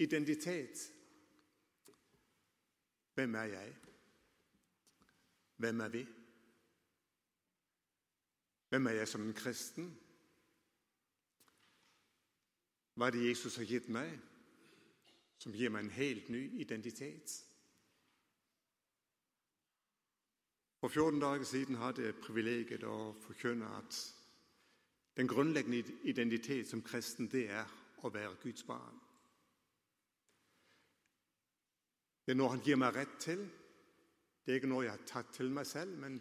identitet. Hvem er jeg? Hvem er vi? Hvem er jeg som en kristen? Hva er det Jesus har gitt meg, som gir meg en helt ny identitet? For 14 dager siden hadde jeg privilegiet å forkynne at den grunnleggende identitet som kristen, det er å være Guds barn. Det er noe han gir meg rett til. Det er ikke noe jeg har tatt til meg selv, men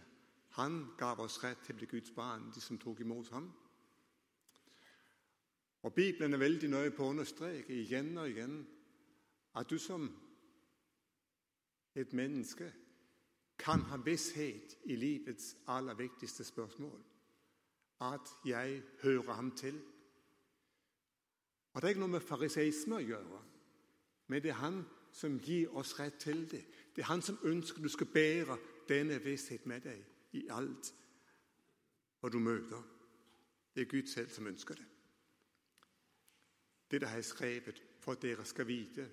han gav oss rett til å bli Guds barn, de som tok imot ham. Og Bibelen er veldig nøye på å understreke igjen og igjen at du som et menneske kan ha visshet i livets aller viktigste spørsmål. At jeg hører ham til. Og Det er ikke noe med fariseisme å gjøre, men det er han som gir oss rett til det. Det er han som ønsker du skal bære denne visshet med deg i alt hva du møter. Det er Gud selv som ønsker det. Det der har jeg skrevet for at dere skal vite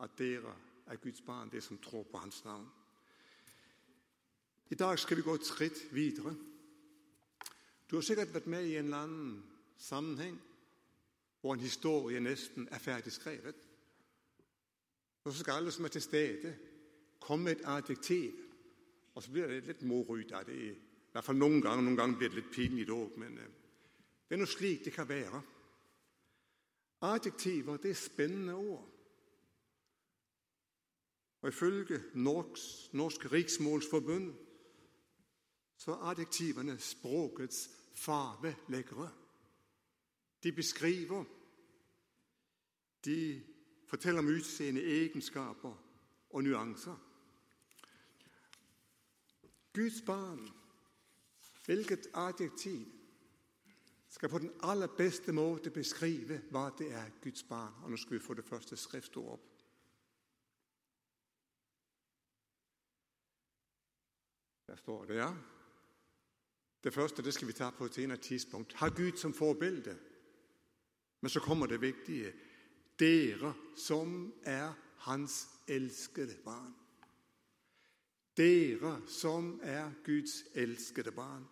at dere er Guds barn, det som tror på Hans navn. I dag skal vi gå et skritt videre. Du har sikkert vært med i en eller annen sammenheng hvor en historie nesten er ferdig skrevet. Og så skal alle som er til stede, komme med et adjektiv. Og så blir det litt moro ut av det. I hvert fall noen ganger. Noen ganger blir det litt pinlig òg, men eh, det er noe slik det kan være. Adjektiver det er spennende ord. Og Ifølge Norsk, Norsk Riksmålsforbund så er adjektivene språkets farveleggere. De beskriver, de forteller om utseende, egenskaper og nyanser. Guds barn, hvilket adjektiv skal på den aller beste måte beskrive hva det er Guds barn? Og Nå skal vi få det første skriftordet opp. Der står det, ja. Det første det skal vi ta på et senere tidspunkt. Ha Gud som forbilde. Men så kommer det viktige. Dere som er Hans elskede barn. Dere som er Guds elskede barn.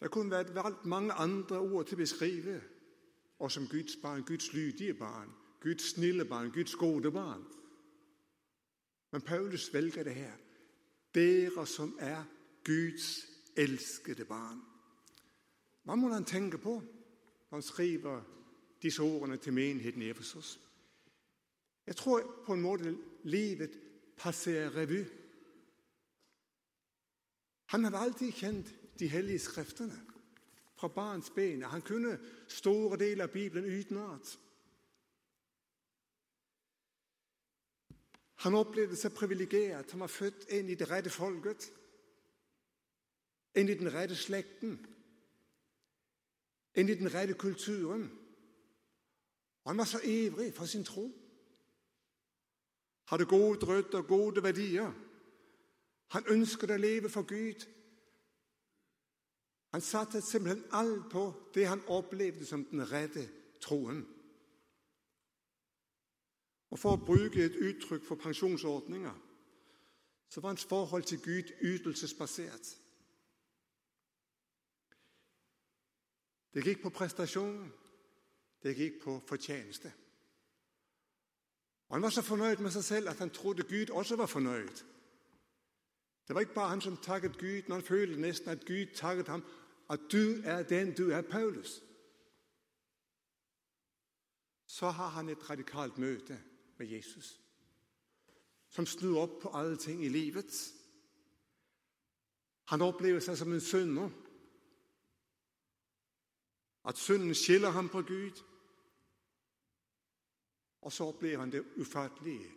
Det kunne vært valgt mange andre ord til å beskrive oss som Guds barn, Guds lydige barn, Guds snille barn, Guds gode barn. Men Paulus velger det her. Dere som er Guds elskede barn. Hva må han tenke på når han skriver disse ordene til menigheten i Efesos? Jeg tror på en måte livet passerer revy. Han hadde alltid kjent de hellige skriftene fra barns ben. Han kunne store deler av Bibelen utenat. Han opplevde seg privilegert. Han var født inn i det rette folket. Inn i den rette slekten. Inn i den rette kulturen. Og han var så ivrig for sin tro. Hadde gode drøtter, og gode verdier. Han ønsket å leve for Gud han satte simpelthen alt på det han opplevde som den rette troen. Og For å bruke et uttrykk for pensjonsordninger så var hans forhold til Gud ytelsesbasert. Det gikk på prestasjon, det gikk på fortjeneste. Og Han var så fornøyd med seg selv at han trodde Gud også var fornøyd. Det var ikke bare han som takket Gud, men han følte nesten at Gud takket ham at du er den du er, Paulus, så har han et radikalt møte med Jesus, som snur opp på alle ting i livet. Han opplever seg som en synder. At synden skiller ham fra Gud. Og så opplever han det ufattelige.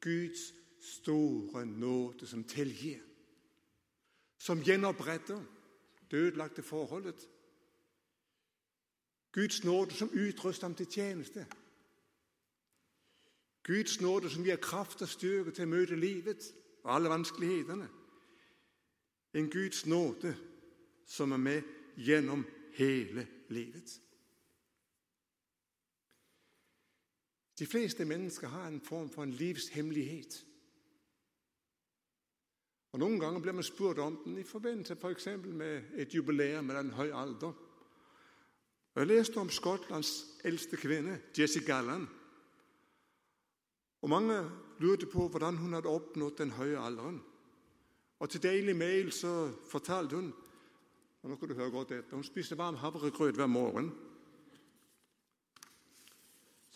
Guds store nåde som tilgir. Som gjenoppretter det ødelagte forholdet. Guds nåde som utruster ham til tjeneste. Guds nåde som gir kraft og styrke til å møte livet og alle vanskelighetene. En Guds nåde som er med gjennom hele livet. De fleste mennesker har en form for en livshemmelighet. Og Noen ganger blir man spurt om den i forbindelse for med et jubileum eller en høy alder. Og Jeg leste om Skottlands eldste kvinne, Jessie Gallan. Og Mange lurte på hvordan hun hadde oppnådd den høye alderen. Og Til Daily Mail så fortalte hun og nå kan du høre godt etter, hun spiste varm havregrøt hver morgen.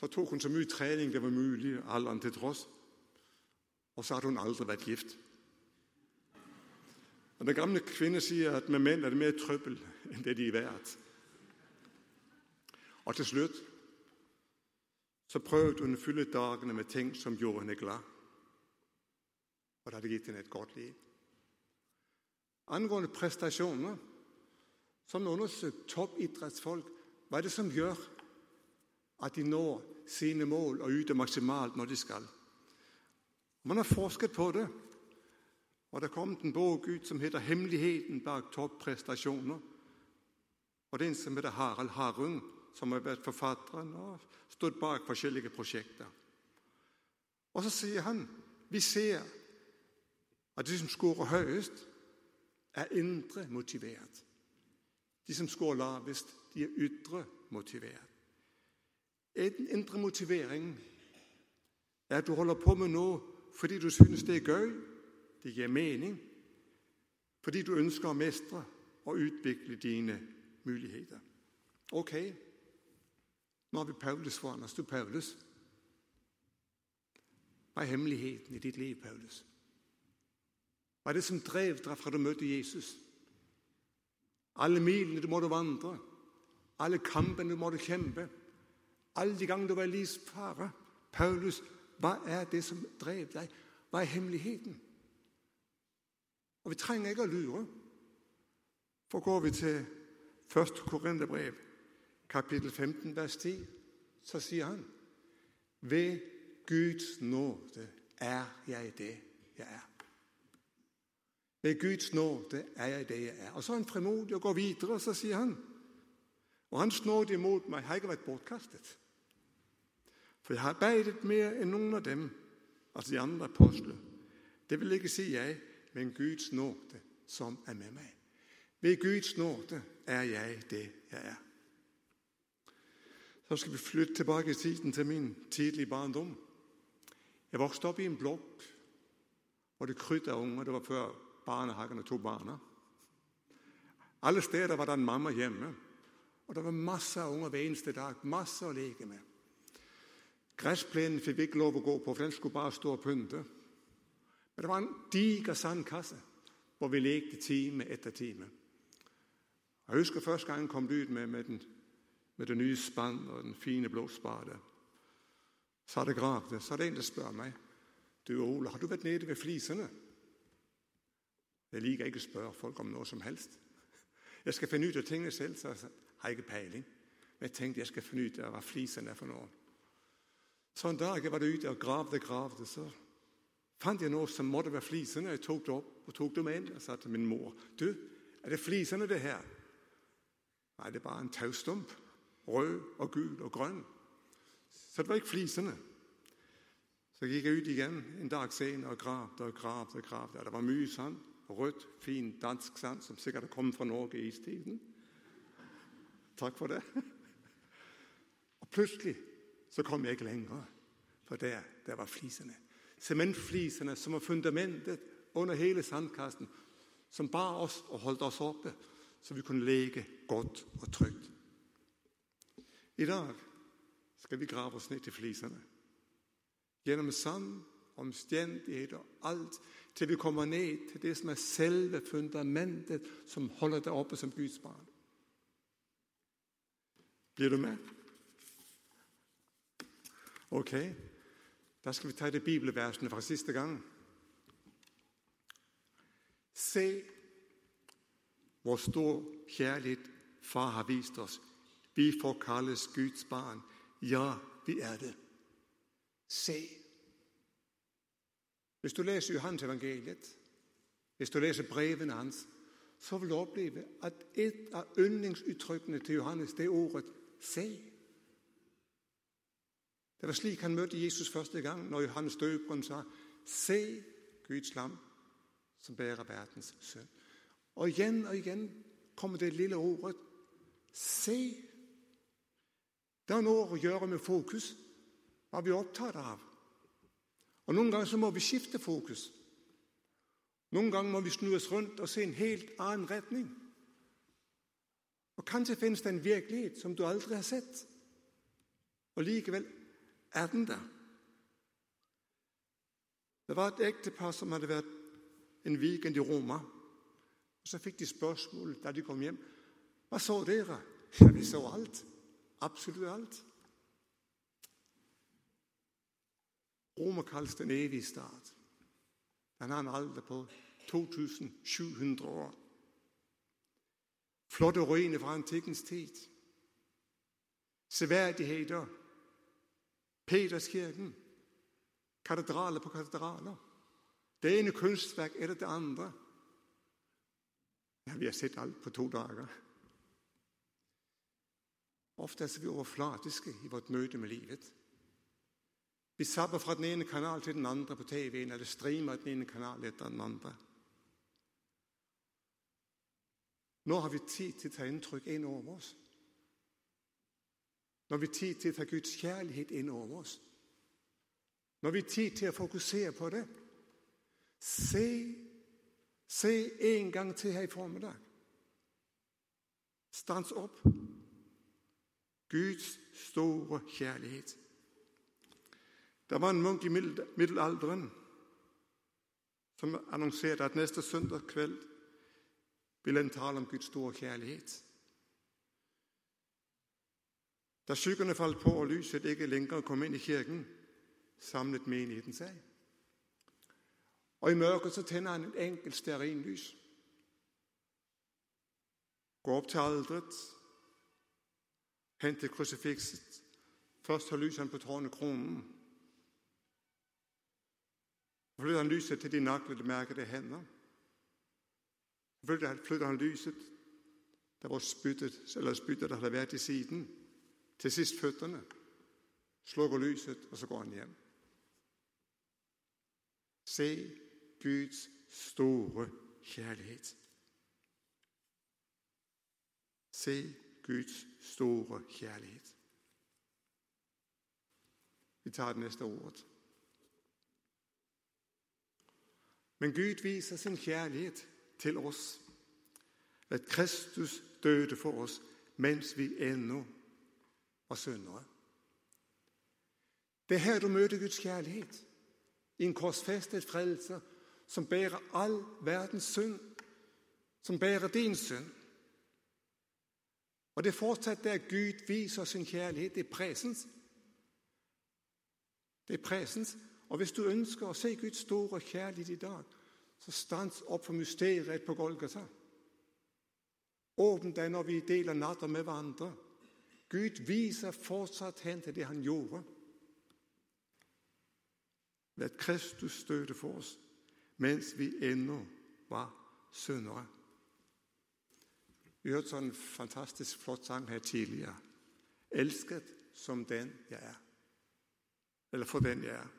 Så tok hun så mye trening det var mulig, alderen til tross. Og så hadde hun aldri vært gift. Og Den gamle kvinne sier at med menn er det mer trøbbel enn det de er verdt. Og til slutt så prøvde hun å fylle dagene med ting som gjorde henne glad. Og det hadde gitt henne et godt liv. Angående prestasjoner som undersøkt toppidrettsfolk hva er det som gjør at de når sine mål og yter maksimalt når de skal. Man har forsket på det, og det er kommet en bok ut som heter 'Hemmeligheten bak topprestasjoner'. Og Det er en som heter Harald Harung, som har vært forfatteren og stått bak forskjellige prosjekter. Og Så sier han vi ser at de som skårer høyest, er indre motivert. De som skårer lavest, de er ytre motivert. En indre motivering er at du holder på med noe fordi du synes det er gøy, det gir mening, fordi du ønsker å mestre og utvikle dine muligheter. Ok, nå har vi Paulus foran oss. Du, Paulus. Hva er hemmeligheten i ditt liv, Paulus? Hva er det som drev deg fra du møtte Jesus? Alle milene du måtte vandre, alle kampene du måtte kjempe, alle de gangene du var i livsfare. Paulus, hva er det som drev deg? Hva er hemmeligheten? Og Vi trenger ikke å lure. For går vi til 1. Korinderbrev, kapittel 15, vers 10, så sier han Ved Guds nåde er jeg det jeg er. Ved Guds nåde er jeg det jeg er. Og Så er han fremodig og går videre, og så sier han Og hans nåde imot meg har ikke vært bortkastet. For jeg har arbeidet mer enn noen av dem, altså de andre apostler. Det vil ikke si jeg, men Guds nåde som er med meg. Ved Guds nåde er jeg det jeg er. Så skal vi flytte tilbake i tiden til min tidlige barndom. Jeg vokste opp i en blokk hvor det krydde unger. Det var før barnehagen og barna. Alle steder var det en mamma hjemme. Og det var masse unger hver eneste dag. Masse å leke med. Gressplenen fikk vi ikke lov å gå på, for den skulle bare stå og pynte. Men det var en diger sandkasse hvor vi lekte time etter time. Jeg husker første gang jeg kom ut med, med, den, med det nye spann og den fine blå spade. Så er det gravd det. er det en som spør meg du Ole, har du vært nede ved flisene. Jeg liker ikke å spørre folk om noe som helst. Jeg skal finne ut av tingene selv, så jeg har ikke peiling. Men jeg tenkte jeg skal finne ut av hva flisene er for noe. Så en dag jeg var ute og gravde og gravde, så fant jeg noe som måtte være flisene. Jeg tok det opp og tok det med inn og sa til min mor du, er det flisene, det her? Nei, det er bare en taustump. Rød og gul og grønn. Så det var ikke flisene. Så gikk jeg ut igjen en dag senere og gravde og gravde. og gravde. Det var mye sand. Rødt, fin dansk sand som sikkert kommet fra Norge i istiden. Takk for det. Og plutselig så kom jeg ikke lenger, for der, der var flisene. Sementflisene som var fundamentet under hele sandkassen, som bar oss og holdt oss oppe, så vi kunne leke godt og trygt. I dag skal vi grave oss ned til flisene. Gjennom sand, omstendigheter, alt, til vi kommer ned til det som er selve fundamentet som holder deg oppe som Guds barn. Blir du med? Ok, da skal vi ta det bibelversene fra siste gang. Se hvor stor kjærlighet Far har vist oss. Vi får kalles Guds barn. Ja, vi er det. Se. Hvis du leser Johans evangeliet, hvis du leser brevene hans, så vil du oppleve at et av yndlingsuttrykkene til Johannes det ordet 'se'. Det var slik han møtte Jesus første gang, når Johannes døperen sa, Se Guds lam som bærer verdens synd. Og igjen og igjen kommer det lille ordet se. Det har noe å gjøre med fokus, hva vi er opptatt av. Og Noen ganger så må vi skifte fokus. Noen ganger må vi snu oss rundt og se en helt annen retning. Og Kanskje finnes det en virkelighet som du aldri har sett, og likevel er den der. Det var et ektepar som hadde vært en weekend i Roma. Og Så fikk de spørsmål da de kom hjem. Hva så dere? Ja, vi så alt. Absolutt alt. Roma kalles den evige stat. Den har en alder på 2700 år. Flotte ruiner fra antikkens tid. Severdigheter. Peterskirken. Katedraler på katedraler. Det ene kunstverk etter det andre. Ja, vi har sett alt på to dager. Ofte er vi overflatiske i vårt møte med livet. Vi sabber fra den ene kanal til den andre på TV-en, eller streamer den ene kanal etter den andre. Nå har vi tid til å ta inntrykk inn over oss. Nå har vi tid til å ta Guds kjærlighet inn over oss. Nå har vi tid til å fokusere på det. Se, se en gang til her i formiddag. Stans opp. Guds store kjærlighet. Det var en munk i middelalderen som annonserte at neste søndag kveld ville en tale om Guds store kjærlighet. Da skyggene falt på og lyset ikke lenger kom inn i kirken, samlet menigheten seg. Og i mørket så tenner han et enkelt stearinlys. Går opp til alderet, henter krusifikset. Først har lyset han på tårnekronen. Så flytter han lyset til de naglede, merkede hender. Flytter han lyset der hvor spyttet, eller spyttet hadde vært i siden. Til sist føttene. Slukker lyset, og så går han hjem. Se Guds store kjærlighet. Se Guds store kjærlighet. Vi tar det neste ordet. Men Gud viser sin kjærlighet til oss at Kristus døde for oss mens vi ennå var syndere. Det er her du møter Guds kjærlighet. I en korsfestet frelse som bærer all verdens synd. Som bærer din synd. Og det er fortsatt der Gud viser sin kjærlighet. Det er presens. Det er presens. Og hvis du ønsker å se Guds store kjærlighet i dag, så stans opp for mysteriet på Golgata. Åpne deg når vi deler natta med hverandre. Gud viser fortsatt hen til det han gjorde. Ved Kristus døde for oss mens vi ennå var syndere. Vi hørte sånn fantastisk flott sang her tidligere. 'Elsket som den jeg er'. Eller 'for den jeg er'.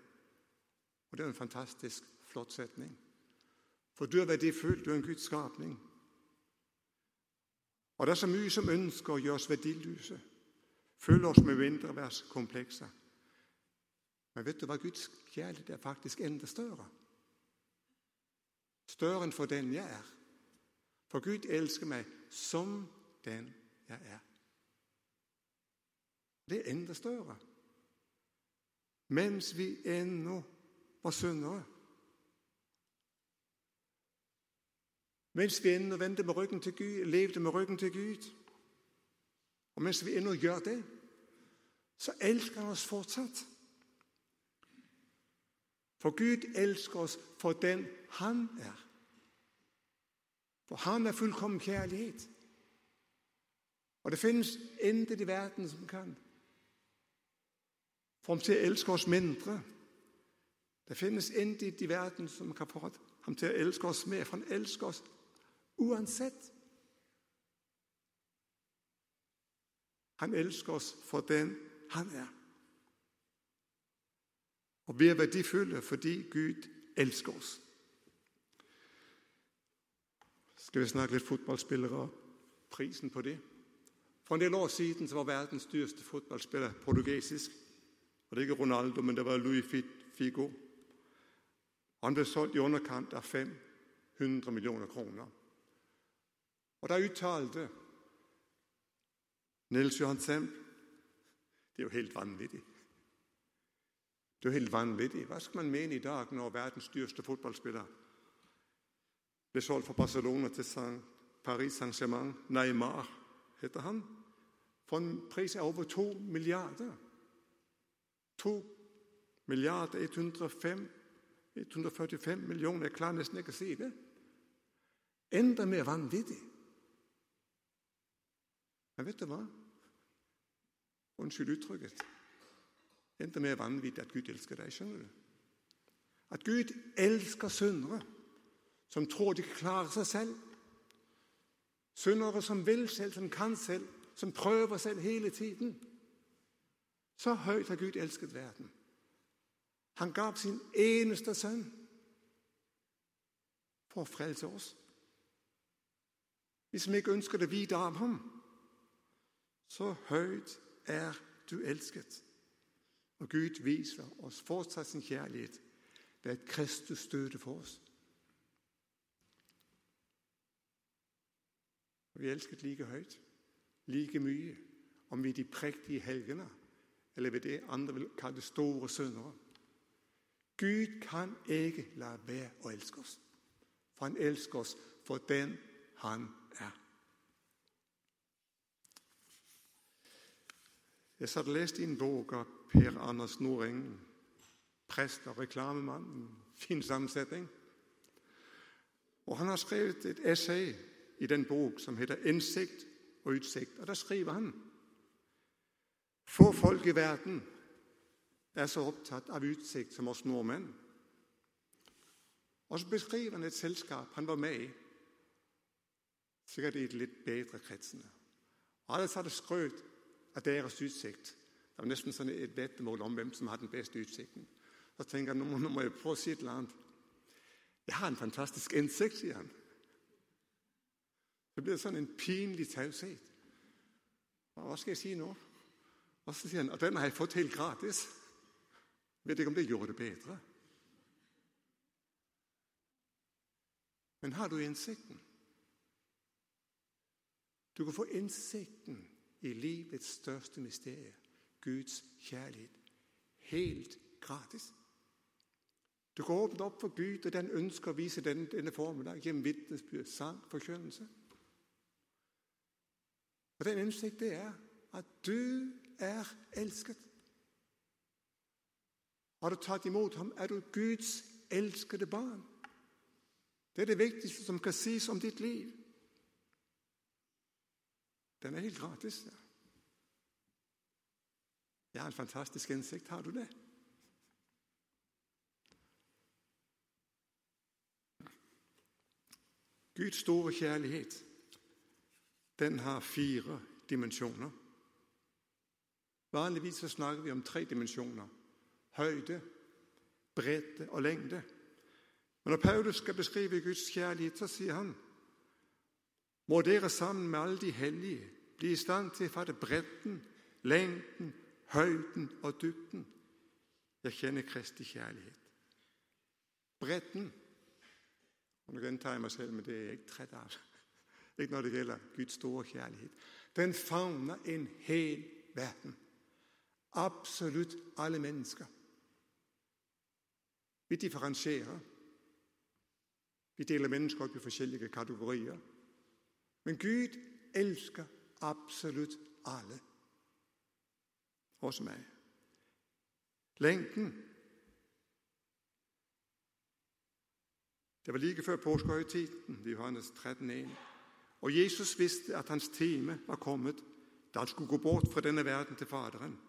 Og Det er en fantastisk flott setning. For du er verdifull, du er en Guds skapning. Og det er så mye som ønsker å gjøre oss verdiløse, fylle oss med mindreverdskomplekser. Men vet du hva Guds kjærlighet er faktisk enda større? Større enn for den jeg er. For Gud elsker meg som den jeg er. Det er enda større. Mens vi ennå var syndere. Mens vi ennå vendte med ryggen til Gud, levde med ryggen til Gud. Og mens vi ennå gjør det, så elsker han oss fortsatt. For Gud elsker oss for den han er. For han er fullkommen kjærlighet. Og det finnes intet i verden som kan få ham til å elske oss mindre. Det finnes intet i verden som kan få ham til å elske oss mer, for han elsker oss uansett. Han elsker oss for den han er. Og vi er verdifulle fordi Gud elsker oss. Skal vi snakke litt fotballspillere og prisen på det? For en del år siden var verdens dyreste fotballspiller portugisisk. Og Det er ikke Ronaldo, men det var Louis Figo. Han ble solgt i underkant av 500 millioner kroner. Og Da uttalte Nils Johan Semp Det er jo helt vanvittig. Det er jo helt vanvittig. Hva skal man mene i dag når verdens dyreste fotballspiller ble solgt fra Barcelona til Paris Saint-Germain? Neymar heter han. For en pris av over to milliarder. To milliarder 105, 145 millioner. Jeg klarer nesten ikke å si det. Enda mer vanvittig. Men vet du hva? Unnskyld uttrykket. Det Enda mer vanvittig at Gud elsker deg. skjønner du? At Gud elsker syndere som tror de klarer seg selv. Syndere som vil selv, som kan selv, som prøver selv hele tiden. Så høyt har Gud elsket verden. Han gav sin eneste sønn for å frelse oss. Hvis Vi ikke ønsker det vite av ham, så høyt er du elsket. Og Gud viser oss fortsatt sin kjærlighet ved at Kristus døde for oss. Vi elsket like høyt, like mye, om vi er de prektige helgene, eller ved det andre vil kalle store syndere. Gud kan ikke la være å elske oss, for han elsker oss for den han er. Jeg satt og leste i en bok av Per Anders Noreng, prest og reklamemann. Fin sammensetning. Og Han har skrevet et essay i den bok som heter 'Innsikt og utsikt'. Og Der skriver han få folk i verden er så opptatt av utsikt som oss nordmenn. Og så beskriver han et selskap han var med i, sikkert i de litt bedre kretsene. Og Alle satt og skrøt av deres utsikt. Det var nesten sånn et veddemål om hvem som hadde den beste utsikten. Så tenker jeg nå nå må jeg prøve å si et eller annet. Jeg har en fantastisk innsikt, sier han. Det blir sånn en pinlig taushet. Hva skal jeg si nå? Og så sier han at den har jeg fått helt gratis. Vet ikke om det gjorde det bedre. Men har du innsikten? Du kan få innsikten i livets største mysterium, Guds kjærlighet, helt gratis. Du kan åpne opp for Gud, og den ønsker å vise denne, denne formiddag gjennom vitnesbyrd, sang, forkynnelse. Og Den innsikt det er at du er elsket. Har du tatt imot ham, er du Guds elskede barn. Det er det viktigste som kan sies om ditt liv. Den er helt gratis. Ja. Har en fantastisk innsikt. Har du det? Guds store kjærlighet den har fire dimensjoner. Vanligvis så snakker vi om tre dimensjoner høyde, bredde og lengde. Men når Paulus skal beskrive Guds kjærlighet, så sier han må dere sammen med alle de hellige bli i stand til å fatte bredden, lengden, høyden og dybden. Jeg kjenner Kristi kjærlighet. Bredden og Nå gjentar jeg meg selv, men det er jeg trett av. Ikke når det gjelder Guds store kjærlighet. Den favner en hel verden. Absolutt alle mennesker. Vi differensierer. Vi deler mennesker opp i forskjellige kategorier. Men Gud elsker absolutt alle. Også meg. Lengten. Det var like før påskehøytiden, Johannes 13,1. Og Jesus visste at hans time var kommet da han skulle gå bort fra denne verden til Faderen.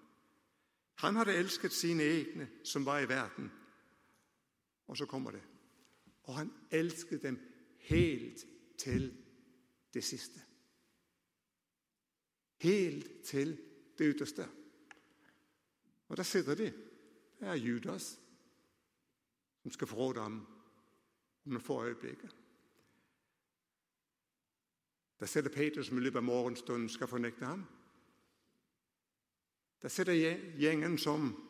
Han hadde elsket sine egne som var i verden. Og så kommer det. Og han elsket dem helt til det siste. Helt til det ytterste. Og der sitter de. Det er Judas. som skal forråde ham om noen få øyeblikker. Der sitter Peter, som i løpet av morgenstunden skal fornægte ham. Der sitter gjengen, som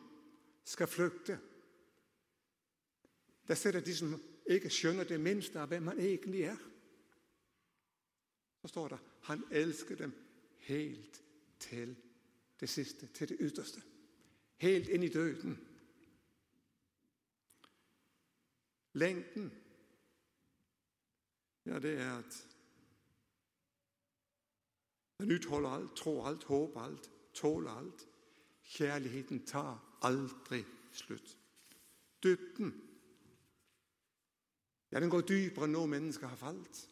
skal flygte. Der sitter de, som ikke skjønner det minste av hvem han egentlig er. Så står det han elsker dem helt til det siste, til det ytterste. Helt inn i døden. Lengden, ja, det er at han utholder alt, tror alt, håper alt, tåler alt. Kjærligheten tar aldri slutt. Dybden, ja, den går dybere enn noe mennesker har falt.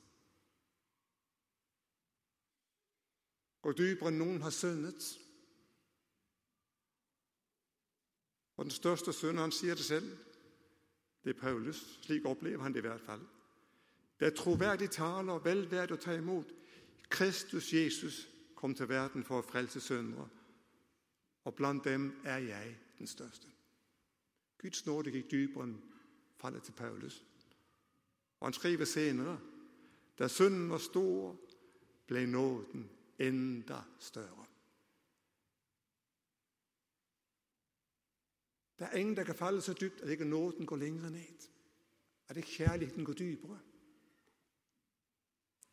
Går dybere enn noen har syndet. Og den største synden, han sier det selv, det er Paulus. Slik opplever han det i hvert fall. Det er troverdig tale og vel verdt å ta imot. Kristus Jesus kom til verden for å frelse syndere, og blant dem er jeg den største. Guds nåde gikk dypere enn fallet til Paulus. Og han skriver senere da synden var stor, ble nåden enda større. Det er ingen der kan falle så dypt at ikke nåden går lenger ned. At ikke kjærligheten går dypere.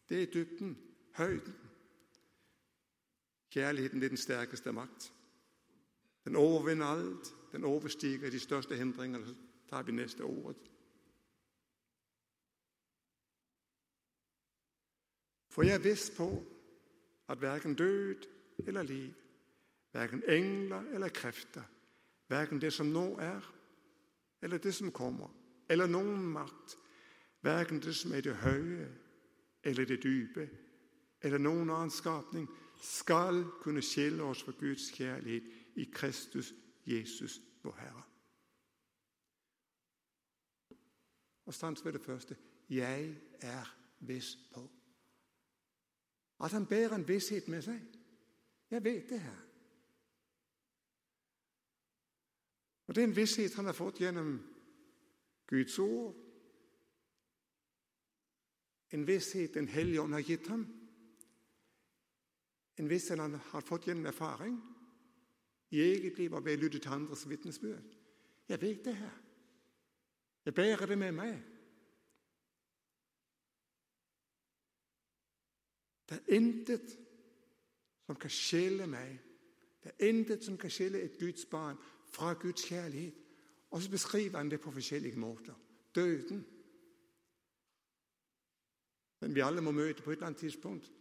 Det er dybden, høyden. Kjærligheten er den sterkeste makt. Den overvinder alt. Den overstiger de største hindringene. Så tar vi neste ordet. For jeg er viss på at verken død eller liv, verken engler eller krefter, verken det som nå er, eller det som kommer, eller noen makt, verken det som er det høye eller det dype, eller noen annen skapning, skal kunne skille oss fra Guds kjærlighet i Kristus Jesus, vår Herre. Og stans ved det første jeg er viss på. At han bærer en visshet med seg. Jeg vet det her. Og Det er en visshet han har fått gjennom Guds ord. En visshet Den hellige ånd har gitt ham. En visshet han har fått gjennom erfaring i eget liv og ved å lytte til andres vitnesbyrd. Jeg vet det her. Jeg bærer det med meg. Det er intet som kan skille meg. Det er intet som kan skille et Guds barn fra Guds kjærlighet. Og så beskriver han det på forskjellige måter. Døden. Den vi alle må møte på et eller annet tidspunkt.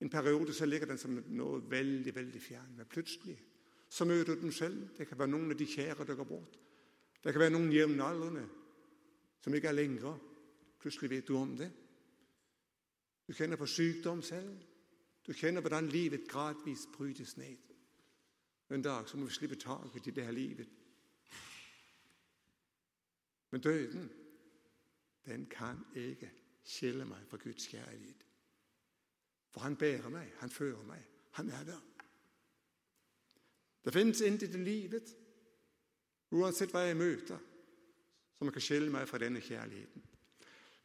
En periode så ligger den som noe veldig veldig fjern. Men plutselig så møter du den selv. Det kan være noen av de kjære der går bort. Det kan være noen jevnaldrende som ikke er lenger. Plutselig vet du om det. Du kjenner på sykdom selv. Du kjenner hvordan livet gradvis brytes ned. En dag så må vi slippe taket i det her livet. Men døden, den kan ikke skille meg fra Guds kjærlighet. For han bærer meg, han fører meg, han er der. Det finnes intet i livet, uansett hva jeg møter, som kan skille meg fra denne kjærligheten.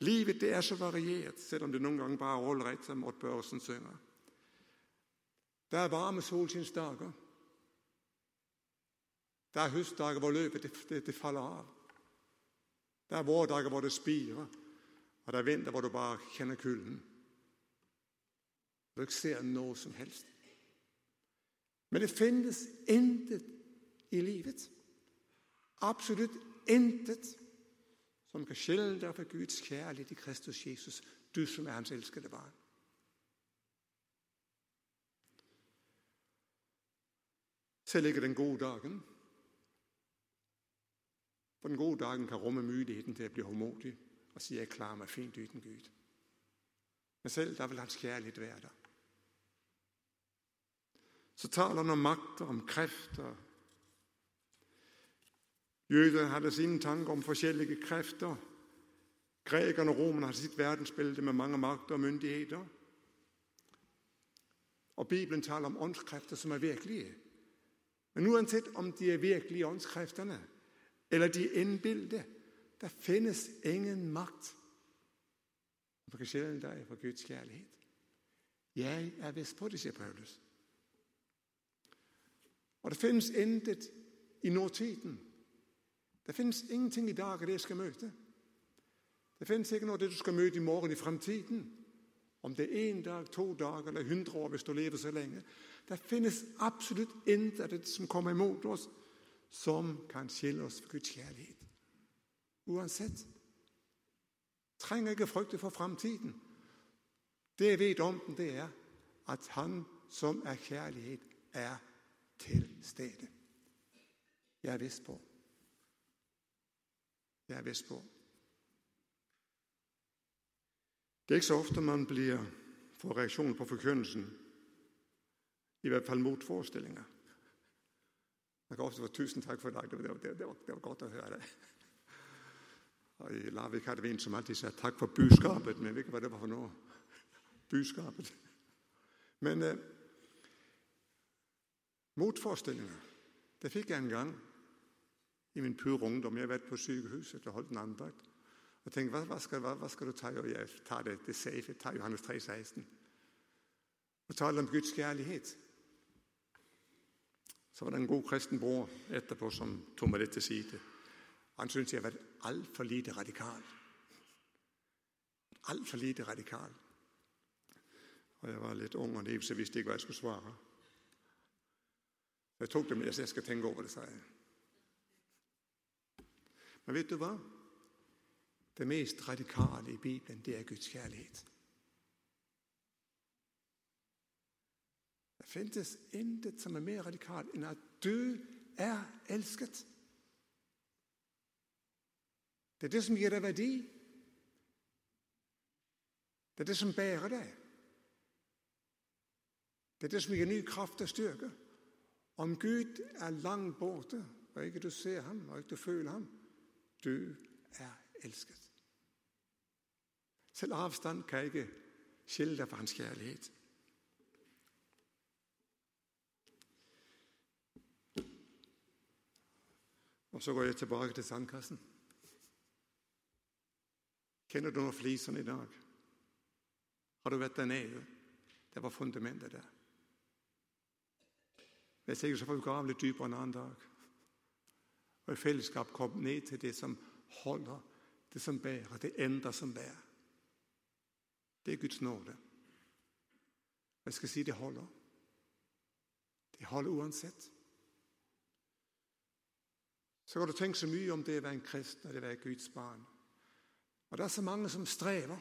Livet det er så variert, selv om det noen ganger bare er ålreit, som Odd Børresen synger. Det er varme solskinnsdager. Det er høstdager hvor løpet det, det, det faller av. Det er vårdager hvor det spirer, og det er vinter hvor du bare kjenner kulden. Du ser noe som helst. Men det finnes intet i livet, absolutt intet, som kan skille deg fra Guds kjærlighet i Kristus Jesus, du som er hans elskede barn. Selv ikke den gode dagen for den gode dagen kan rumme muligheten til å bli håndmodig og si 'jeg klarer meg fint uten Gud'. Men selv da vil hans kjærlighet være der. Så taler han om makter, om krefter. Jødene hadde sine tanker om forskjellige krefter. Grekerne og romerne hadde sitt verdensbilde med mange makter og myndigheter. Og Bibelen taler om åndskrefter som er virkelige. Men uansett om de er virkelige åndskreftene, eller de er innbilde, Der finnes ingen makt som kan skille deg fra Guds kjærlighet. Jeg er viss på det, sier Paulus. Og det finnes intet i nåtiden. Det finnes ingenting i dag av det jeg skal møte. Det finnes ikke noe av det du skal møte i morgen i fremtiden. Om det er én dag, to dager eller hundre år hvis du lever så lenge. Det finnes absolutt intet av det som kommer imot oss, som kan skille oss fra Guds kjærlighet. Uansett. Trenger ikke frykte for framtiden. Det jeg vet om den, det er at Han som er kjærlighet, er til stede. Jeg er viss på. Jeg er jeg viss på. Det er ikke så ofte man blir, får reaksjon på forkynnelsen. I hvert fall motforestillinger. Jeg kan ofte få 'tusen takk for i dag'. Det var, det, var, det var, godt å høre det. Og I Larvik hadde vi en som alltid sa 'takk for budskapet', men jeg vet hva det var for noe. Budskapet. Men eh, motforestillinger det fikk jeg en gang i min pure ungdom. Jeg har vært på sykehuset og holdt en andakt. Og tenkte hva, hva, skal, hva, hva, skal, du ta? Og jeg tar det, det safe. tar Johannes 3, 16. Og taler om Guds kjærlighet. Så var det en god kristen bror etterpå som tok meg litt til side. Han syntes jeg var altfor lite radikal. Altfor lite radikal. Og jeg var litt ung og naiv, så jeg visste ikke hva jeg skulle svare. Jeg tok det med jeg skal tenke over det, sa jeg. Men vet du hva? Det mest radikale i Bibelen, det er Guds kjærlighet. Det finnes intet som er mer radikalt enn at du er elsket. Det er det som gir deg verdi. Det er det som bærer deg. Det er det som gir ny kraft og styrke. Om Gud er langt borte, og ikke du ser ham, og ikke du føler ham, du er elsket. Selv avstand kan ikke skille deg fra hans kjærlighet. Og så går jeg tilbake til sandkassen. Kjenner du noen flisene i dag? Har du vært der nede? Det var fundamentet der. Hvis ikke, så får vi grave litt dypere en annen dag. Og i fellesskap kom ned til det som holder, det som bærer, det enda som bærer. Det er Guds nåde. Jeg skal si det holder. Det holder uansett. Så kan du tenke så mye om det å være en kristen og det å være Guds barn. Og Det er så mange som strever.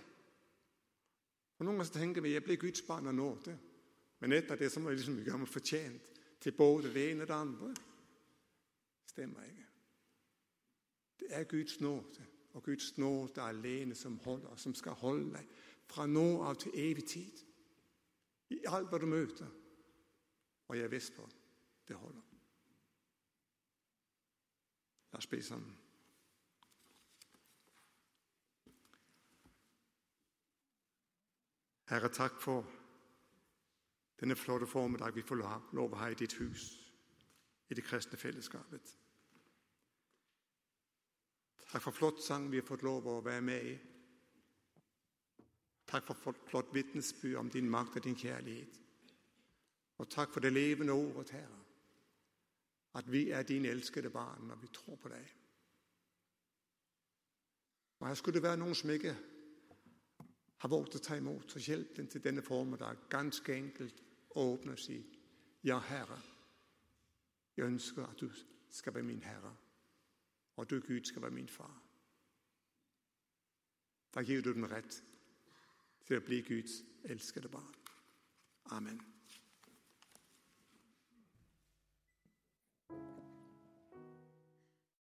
Og Noen ganger tenker vi jeg blir Guds barn av nåde. Men etter det som er liksom gammel fortjent til både det ene og det andre. Stemmer ikke. Det er Guds nåde, og Guds nåde alene som holder, som skal holde deg fra nå av til evig tid. I alt hva du møter. Og jeg er viss på det holder. La oss be sammen. Herre, takk for denne flotte formiddag vi får lov å ha i ditt hus, i det kristne fellesskapet. Takk for flott sang vi har fått lov å være med i. Takk for flott vitnesbyrd om din makt og din kjærlighet. Og takk for det levende ordet, Herre. At vi er dine elskede barn når vi tror på deg. Og Her skulle det være noen som ikke har våget å ta imot, så hjelp dem til denne formiddag. Ganske enkelt å åpne og si ja, Herre. Jeg ønsker at du skal være min Herre, og du, Gud, skal være min far. Da gir du dem rett til å bli Guds elskede barn. Amen.